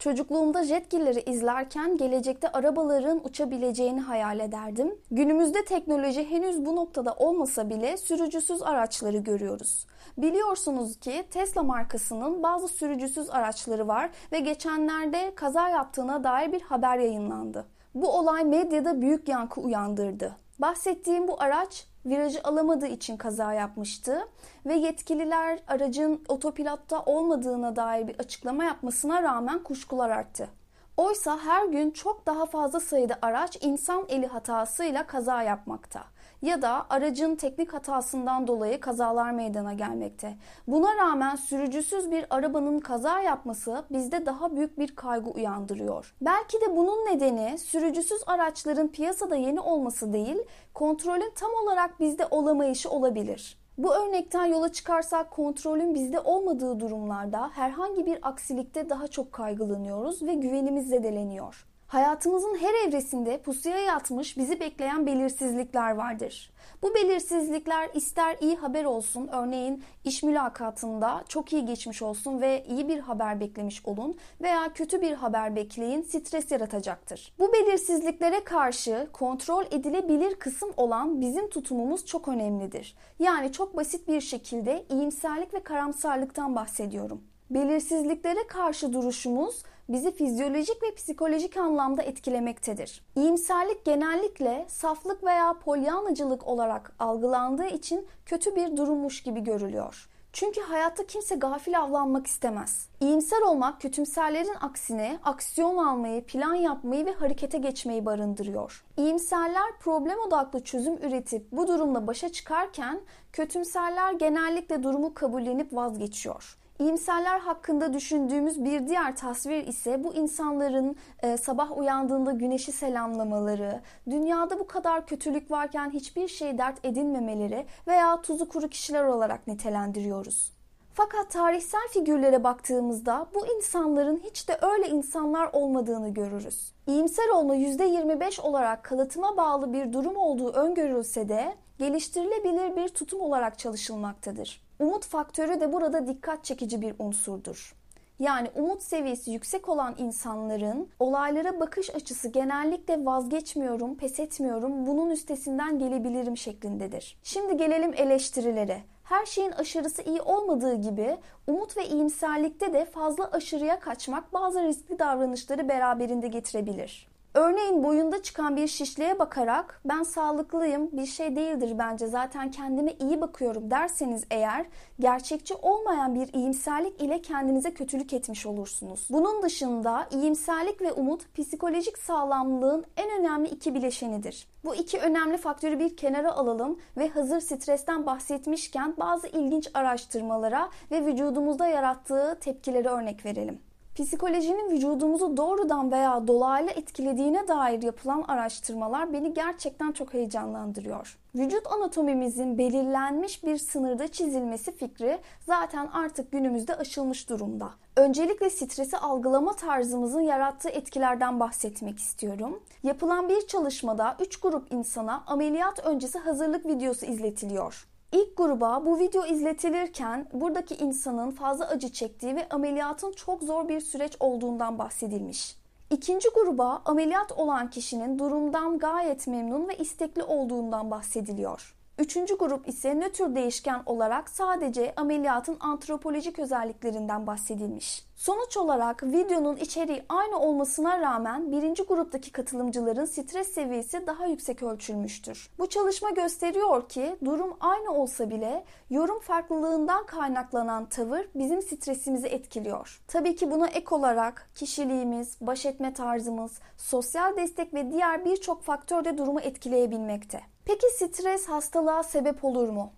Çocukluğumda jetgilleri izlerken gelecekte arabaların uçabileceğini hayal ederdim. Günümüzde teknoloji henüz bu noktada olmasa bile sürücüsüz araçları görüyoruz. Biliyorsunuz ki Tesla markasının bazı sürücüsüz araçları var ve geçenlerde kaza yaptığına dair bir haber yayınlandı. Bu olay medyada büyük yankı uyandırdı. Bahsettiğim bu araç virajı alamadığı için kaza yapmıştı ve yetkililer aracın otopilotta olmadığına dair bir açıklama yapmasına rağmen kuşkular arttı. Oysa her gün çok daha fazla sayıda araç insan eli hatasıyla kaza yapmakta ya da aracın teknik hatasından dolayı kazalar meydana gelmekte. Buna rağmen sürücüsüz bir arabanın kaza yapması bizde daha büyük bir kaygı uyandırıyor. Belki de bunun nedeni sürücüsüz araçların piyasada yeni olması değil, kontrolün tam olarak bizde olamayışı olabilir. Bu örnekten yola çıkarsak kontrolün bizde olmadığı durumlarda herhangi bir aksilikte daha çok kaygılanıyoruz ve güvenimiz zedeleniyor. Hayatımızın her evresinde pusuya yatmış bizi bekleyen belirsizlikler vardır. Bu belirsizlikler ister iyi haber olsun, örneğin iş mülakatında çok iyi geçmiş olsun ve iyi bir haber beklemiş olun veya kötü bir haber bekleyin, stres yaratacaktır. Bu belirsizliklere karşı kontrol edilebilir kısım olan bizim tutumumuz çok önemlidir. Yani çok basit bir şekilde iyimserlik ve karamsarlıktan bahsediyorum. Belirsizliklere karşı duruşumuz bizi fizyolojik ve psikolojik anlamda etkilemektedir. İyimserlik genellikle saflık veya polyanacılık olarak algılandığı için kötü bir durummuş gibi görülüyor. Çünkü hayatta kimse gafil avlanmak istemez. İyimser olmak kötümserlerin aksine aksiyon almayı, plan yapmayı ve harekete geçmeyi barındırıyor. İyimserler problem odaklı çözüm üretip bu durumla başa çıkarken kötümserler genellikle durumu kabullenip vazgeçiyor. İyimserler hakkında düşündüğümüz bir diğer tasvir ise bu insanların e, sabah uyandığında güneşi selamlamaları, dünyada bu kadar kötülük varken hiçbir şey dert edinmemeleri veya tuzu kuru kişiler olarak nitelendiriyoruz. Fakat tarihsel figürlere baktığımızda bu insanların hiç de öyle insanlar olmadığını görürüz. İyimser olma %25 olarak kalıtıma bağlı bir durum olduğu öngörülse de geliştirilebilir bir tutum olarak çalışılmaktadır. Umut faktörü de burada dikkat çekici bir unsurdur. Yani umut seviyesi yüksek olan insanların olaylara bakış açısı genellikle vazgeçmiyorum, pes etmiyorum, bunun üstesinden gelebilirim şeklindedir. Şimdi gelelim eleştirilere. Her şeyin aşırısı iyi olmadığı gibi umut ve iyimserlikte de fazla aşırıya kaçmak bazı riskli davranışları beraberinde getirebilir. Örneğin boyunda çıkan bir şişliğe bakarak ben sağlıklıyım bir şey değildir bence zaten kendime iyi bakıyorum derseniz eğer gerçekçi olmayan bir iyimserlik ile kendinize kötülük etmiş olursunuz. Bunun dışında iyimserlik ve umut psikolojik sağlamlığın en önemli iki bileşenidir. Bu iki önemli faktörü bir kenara alalım ve hazır stresten bahsetmişken bazı ilginç araştırmalara ve vücudumuzda yarattığı tepkilere örnek verelim. Psikolojinin vücudumuzu doğrudan veya dolaylı etkilediğine dair yapılan araştırmalar beni gerçekten çok heyecanlandırıyor. Vücut anatomimizin belirlenmiş bir sınırda çizilmesi fikri zaten artık günümüzde aşılmış durumda. Öncelikle stresi algılama tarzımızın yarattığı etkilerden bahsetmek istiyorum. Yapılan bir çalışmada 3 grup insana ameliyat öncesi hazırlık videosu izletiliyor. İlk gruba bu video izletilirken buradaki insanın fazla acı çektiği ve ameliyatın çok zor bir süreç olduğundan bahsedilmiş. İkinci gruba ameliyat olan kişinin durumdan gayet memnun ve istekli olduğundan bahsediliyor. Üçüncü grup ise nötr değişken olarak sadece ameliyatın antropolojik özelliklerinden bahsedilmiş. Sonuç olarak videonun içeriği aynı olmasına rağmen birinci gruptaki katılımcıların stres seviyesi daha yüksek ölçülmüştür. Bu çalışma gösteriyor ki durum aynı olsa bile yorum farklılığından kaynaklanan tavır bizim stresimizi etkiliyor. Tabii ki buna ek olarak kişiliğimiz, baş etme tarzımız, sosyal destek ve diğer birçok faktör de durumu etkileyebilmekte. Peki stres hastalığa sebep olur mu?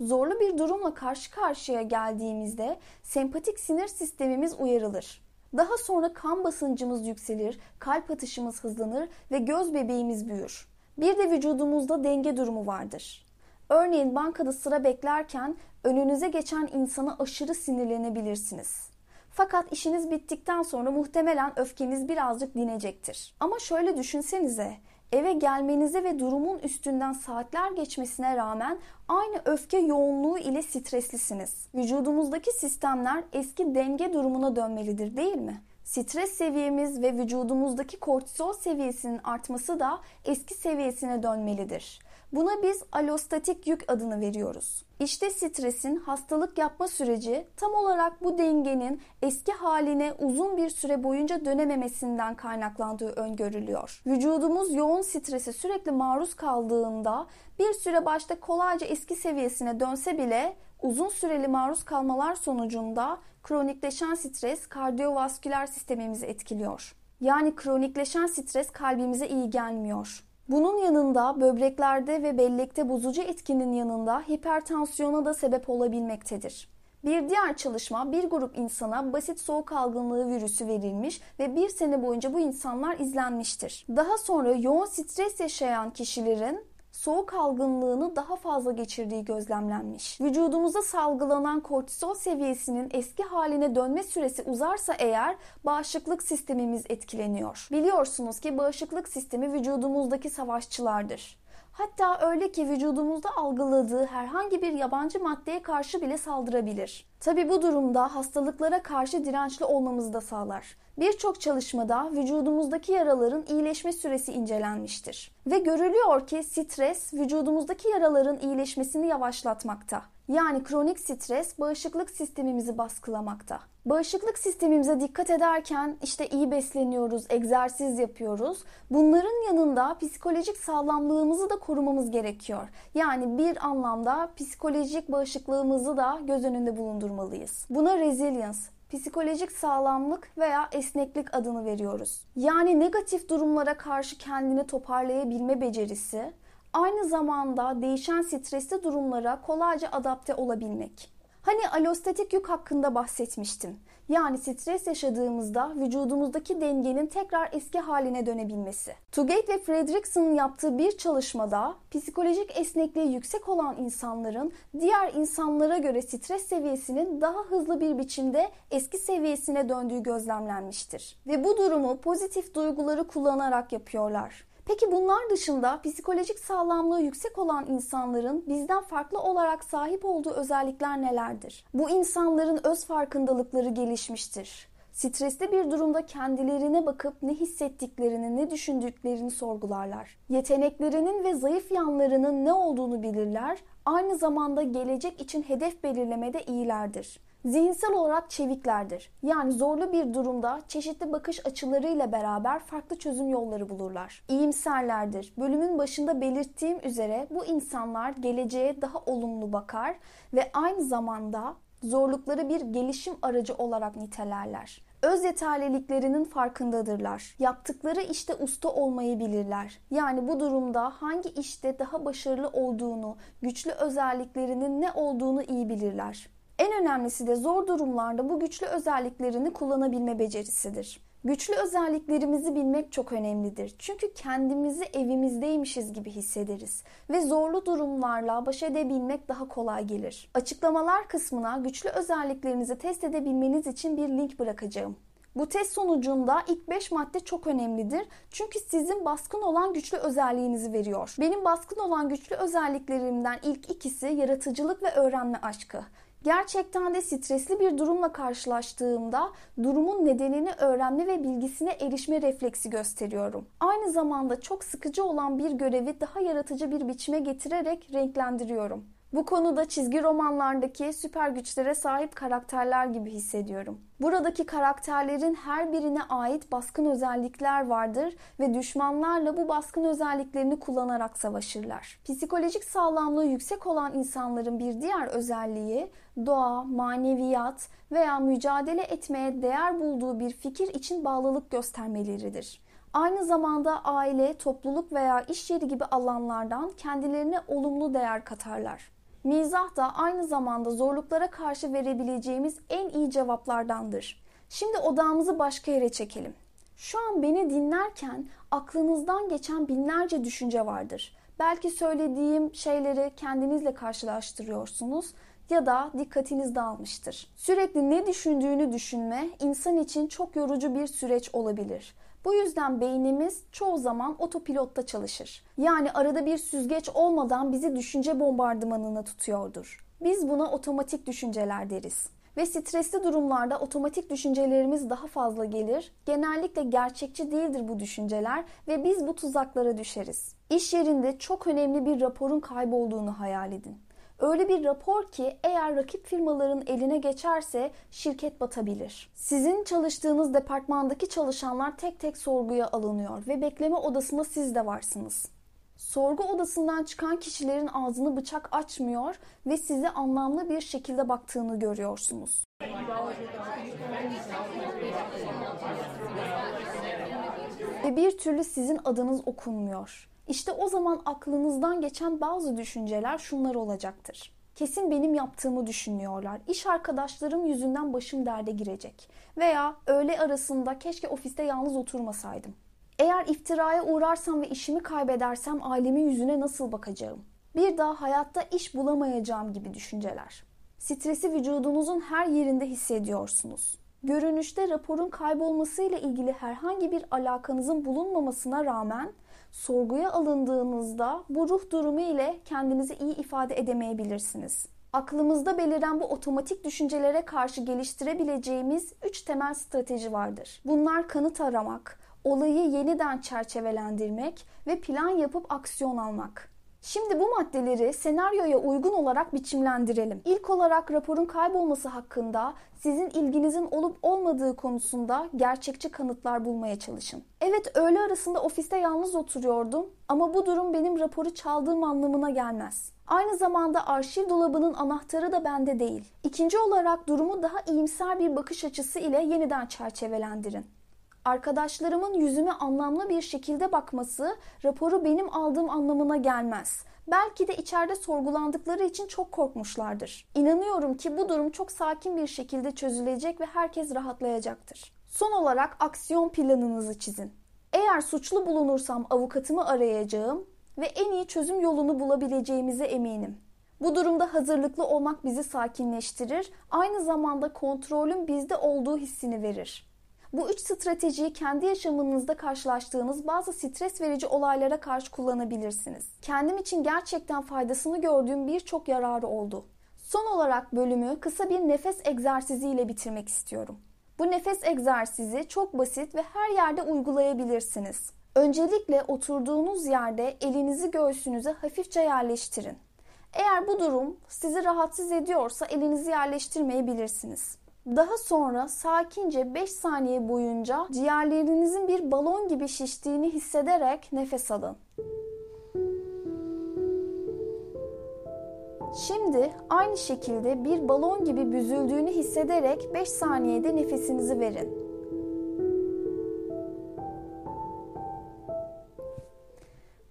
Zorlu bir durumla karşı karşıya geldiğimizde sempatik sinir sistemimiz uyarılır. Daha sonra kan basıncımız yükselir, kalp atışımız hızlanır ve göz bebeğimiz büyür. Bir de vücudumuzda denge durumu vardır. Örneğin bankada sıra beklerken önünüze geçen insana aşırı sinirlenebilirsiniz. Fakat işiniz bittikten sonra muhtemelen öfkeniz birazcık dinecektir. Ama şöyle düşünsenize, eve gelmenize ve durumun üstünden saatler geçmesine rağmen aynı öfke yoğunluğu ile streslisiniz. Vücudumuzdaki sistemler eski denge durumuna dönmelidir değil mi? Stres seviyemiz ve vücudumuzdaki kortizol seviyesinin artması da eski seviyesine dönmelidir. Buna biz alostatik yük adını veriyoruz. İşte stresin hastalık yapma süreci tam olarak bu dengenin eski haline uzun bir süre boyunca dönememesinden kaynaklandığı öngörülüyor. Vücudumuz yoğun strese sürekli maruz kaldığında bir süre başta kolayca eski seviyesine dönse bile uzun süreli maruz kalmalar sonucunda kronikleşen stres kardiyovasküler sistemimizi etkiliyor. Yani kronikleşen stres kalbimize iyi gelmiyor. Bunun yanında böbreklerde ve bellekte bozucu etkinin yanında hipertansiyona da sebep olabilmektedir. Bir diğer çalışma bir grup insana basit soğuk algınlığı virüsü verilmiş ve bir sene boyunca bu insanlar izlenmiştir. Daha sonra yoğun stres yaşayan kişilerin soğuk algınlığını daha fazla geçirdiği gözlemlenmiş. Vücudumuza salgılanan kortizol seviyesinin eski haline dönme süresi uzarsa eğer bağışıklık sistemimiz etkileniyor. Biliyorsunuz ki bağışıklık sistemi vücudumuzdaki savaşçılardır. Hatta öyle ki vücudumuzda algıladığı herhangi bir yabancı maddeye karşı bile saldırabilir. Tabi bu durumda hastalıklara karşı dirençli olmamızı da sağlar. Birçok çalışmada vücudumuzdaki yaraların iyileşme süresi incelenmiştir. Ve görülüyor ki stres vücudumuzdaki yaraların iyileşmesini yavaşlatmakta. Yani kronik stres bağışıklık sistemimizi baskılamakta. Bağışıklık sistemimize dikkat ederken işte iyi besleniyoruz, egzersiz yapıyoruz. Bunların yanında psikolojik sağlamlığımızı da korumamız gerekiyor. Yani bir anlamda psikolojik bağışıklığımızı da göz önünde bulundurmalıyız. Buna resilience, psikolojik sağlamlık veya esneklik adını veriyoruz. Yani negatif durumlara karşı kendini toparlayabilme becerisi, aynı zamanda değişen stresli durumlara kolayca adapte olabilmek. Hani alostatik yük hakkında bahsetmiştim. Yani stres yaşadığımızda vücudumuzdaki dengenin tekrar eski haline dönebilmesi. Tugate ve Fredrickson'ın yaptığı bir çalışmada psikolojik esnekliği yüksek olan insanların diğer insanlara göre stres seviyesinin daha hızlı bir biçimde eski seviyesine döndüğü gözlemlenmiştir. Ve bu durumu pozitif duyguları kullanarak yapıyorlar. Peki bunlar dışında psikolojik sağlamlığı yüksek olan insanların bizden farklı olarak sahip olduğu özellikler nelerdir? Bu insanların öz farkındalıkları gelişmiştir. Stresli bir durumda kendilerine bakıp ne hissettiklerini, ne düşündüklerini sorgularlar. Yeteneklerinin ve zayıf yanlarının ne olduğunu bilirler. Aynı zamanda gelecek için hedef belirlemede iyilerdir. Zihinsel olarak çeviklerdir. Yani zorlu bir durumda çeşitli bakış açılarıyla beraber farklı çözüm yolları bulurlar. İyimserlerdir. Bölümün başında belirttiğim üzere bu insanlar geleceğe daha olumlu bakar ve aynı zamanda zorlukları bir gelişim aracı olarak nitelerler. Öz yeterliliklerinin farkındadırlar. Yaptıkları işte usta olmayı bilirler. Yani bu durumda hangi işte daha başarılı olduğunu, güçlü özelliklerinin ne olduğunu iyi bilirler. En önemlisi de zor durumlarda bu güçlü özelliklerini kullanabilme becerisidir. Güçlü özelliklerimizi bilmek çok önemlidir. Çünkü kendimizi evimizdeymişiz gibi hissederiz ve zorlu durumlarla baş edebilmek daha kolay gelir. Açıklamalar kısmına güçlü özelliklerinizi test edebilmeniz için bir link bırakacağım. Bu test sonucunda ilk 5 madde çok önemlidir. Çünkü sizin baskın olan güçlü özelliğinizi veriyor. Benim baskın olan güçlü özelliklerimden ilk ikisi yaratıcılık ve öğrenme aşkı. Gerçekten de stresli bir durumla karşılaştığımda durumun nedenini öğrenme ve bilgisine erişme refleksi gösteriyorum. Aynı zamanda çok sıkıcı olan bir görevi daha yaratıcı bir biçime getirerek renklendiriyorum. Bu konuda çizgi romanlardaki süper güçlere sahip karakterler gibi hissediyorum. Buradaki karakterlerin her birine ait baskın özellikler vardır ve düşmanlarla bu baskın özelliklerini kullanarak savaşırlar. Psikolojik sağlamlığı yüksek olan insanların bir diğer özelliği doğa, maneviyat veya mücadele etmeye değer bulduğu bir fikir için bağlılık göstermeleridir. Aynı zamanda aile, topluluk veya iş yeri gibi alanlardan kendilerine olumlu değer katarlar. Mizah da aynı zamanda zorluklara karşı verebileceğimiz en iyi cevaplardandır. Şimdi odağımızı başka yere çekelim. Şu an beni dinlerken aklınızdan geçen binlerce düşünce vardır. Belki söylediğim şeyleri kendinizle karşılaştırıyorsunuz ya da dikkatiniz dağılmıştır. Sürekli ne düşündüğünü düşünme insan için çok yorucu bir süreç olabilir. Bu yüzden beynimiz çoğu zaman otopilotta çalışır. Yani arada bir süzgeç olmadan bizi düşünce bombardımanına tutuyordur. Biz buna otomatik düşünceler deriz. Ve stresli durumlarda otomatik düşüncelerimiz daha fazla gelir. Genellikle gerçekçi değildir bu düşünceler ve biz bu tuzaklara düşeriz. İş yerinde çok önemli bir raporun kaybolduğunu hayal edin. Öyle bir rapor ki eğer rakip firmaların eline geçerse şirket batabilir. Sizin çalıştığınız departmandaki çalışanlar tek tek sorguya alınıyor ve bekleme odasında siz de varsınız. Sorgu odasından çıkan kişilerin ağzını bıçak açmıyor ve size anlamlı bir şekilde baktığını görüyorsunuz. Ve bir türlü sizin adınız okunmuyor. İşte o zaman aklınızdan geçen bazı düşünceler şunlar olacaktır. Kesin benim yaptığımı düşünüyorlar. İş arkadaşlarım yüzünden başım derde girecek. Veya öğle arasında keşke ofiste yalnız oturmasaydım. Eğer iftiraya uğrarsam ve işimi kaybedersem ailemin yüzüne nasıl bakacağım? Bir daha hayatta iş bulamayacağım gibi düşünceler. Stresi vücudunuzun her yerinde hissediyorsunuz. Görünüşte raporun kaybolmasıyla ilgili herhangi bir alakanızın bulunmamasına rağmen sorguya alındığınızda bu ruh durumu ile kendinizi iyi ifade edemeyebilirsiniz. Aklımızda beliren bu otomatik düşüncelere karşı geliştirebileceğimiz 3 temel strateji vardır. Bunlar kanıt aramak, olayı yeniden çerçevelendirmek ve plan yapıp aksiyon almak. Şimdi bu maddeleri senaryoya uygun olarak biçimlendirelim. İlk olarak raporun kaybolması hakkında sizin ilginizin olup olmadığı konusunda gerçekçi kanıtlar bulmaya çalışın. Evet öğle arasında ofiste yalnız oturuyordum ama bu durum benim raporu çaldığım anlamına gelmez. Aynı zamanda arşiv dolabının anahtarı da bende değil. İkinci olarak durumu daha iyimser bir bakış açısı ile yeniden çerçevelendirin. Arkadaşlarımın yüzüme anlamlı bir şekilde bakması raporu benim aldığım anlamına gelmez. Belki de içeride sorgulandıkları için çok korkmuşlardır. İnanıyorum ki bu durum çok sakin bir şekilde çözülecek ve herkes rahatlayacaktır. Son olarak aksiyon planınızı çizin. Eğer suçlu bulunursam avukatımı arayacağım ve en iyi çözüm yolunu bulabileceğimize eminim. Bu durumda hazırlıklı olmak bizi sakinleştirir, aynı zamanda kontrolün bizde olduğu hissini verir. Bu üç stratejiyi kendi yaşamınızda karşılaştığınız bazı stres verici olaylara karşı kullanabilirsiniz. Kendim için gerçekten faydasını gördüğüm birçok yararı oldu. Son olarak bölümü kısa bir nefes egzersiziyle bitirmek istiyorum. Bu nefes egzersizi çok basit ve her yerde uygulayabilirsiniz. Öncelikle oturduğunuz yerde elinizi göğsünüze hafifçe yerleştirin. Eğer bu durum sizi rahatsız ediyorsa elinizi yerleştirmeyebilirsiniz. Daha sonra sakince 5 saniye boyunca ciğerlerinizin bir balon gibi şiştiğini hissederek nefes alın. Şimdi aynı şekilde bir balon gibi büzüldüğünü hissederek 5 saniyede nefesinizi verin.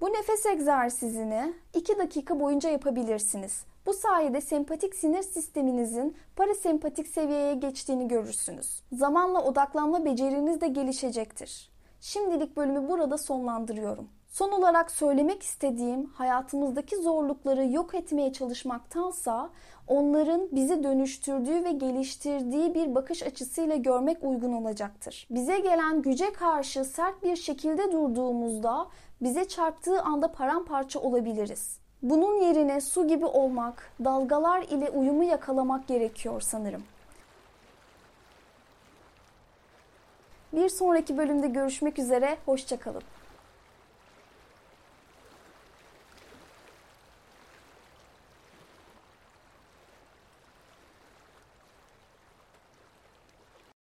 Bu nefes egzersizini 2 dakika boyunca yapabilirsiniz. Bu sayede sempatik sinir sisteminizin parasempatik seviyeye geçtiğini görürsünüz. Zamanla odaklanma beceriniz de gelişecektir. Şimdilik bölümü burada sonlandırıyorum. Son olarak söylemek istediğim hayatımızdaki zorlukları yok etmeye çalışmaktansa onların bizi dönüştürdüğü ve geliştirdiği bir bakış açısıyla görmek uygun olacaktır. Bize gelen güce karşı sert bir şekilde durduğumuzda bize çarptığı anda paramparça olabiliriz. Bunun yerine su gibi olmak, dalgalar ile uyumu yakalamak gerekiyor sanırım. Bir sonraki bölümde görüşmek üzere, hoşçakalın.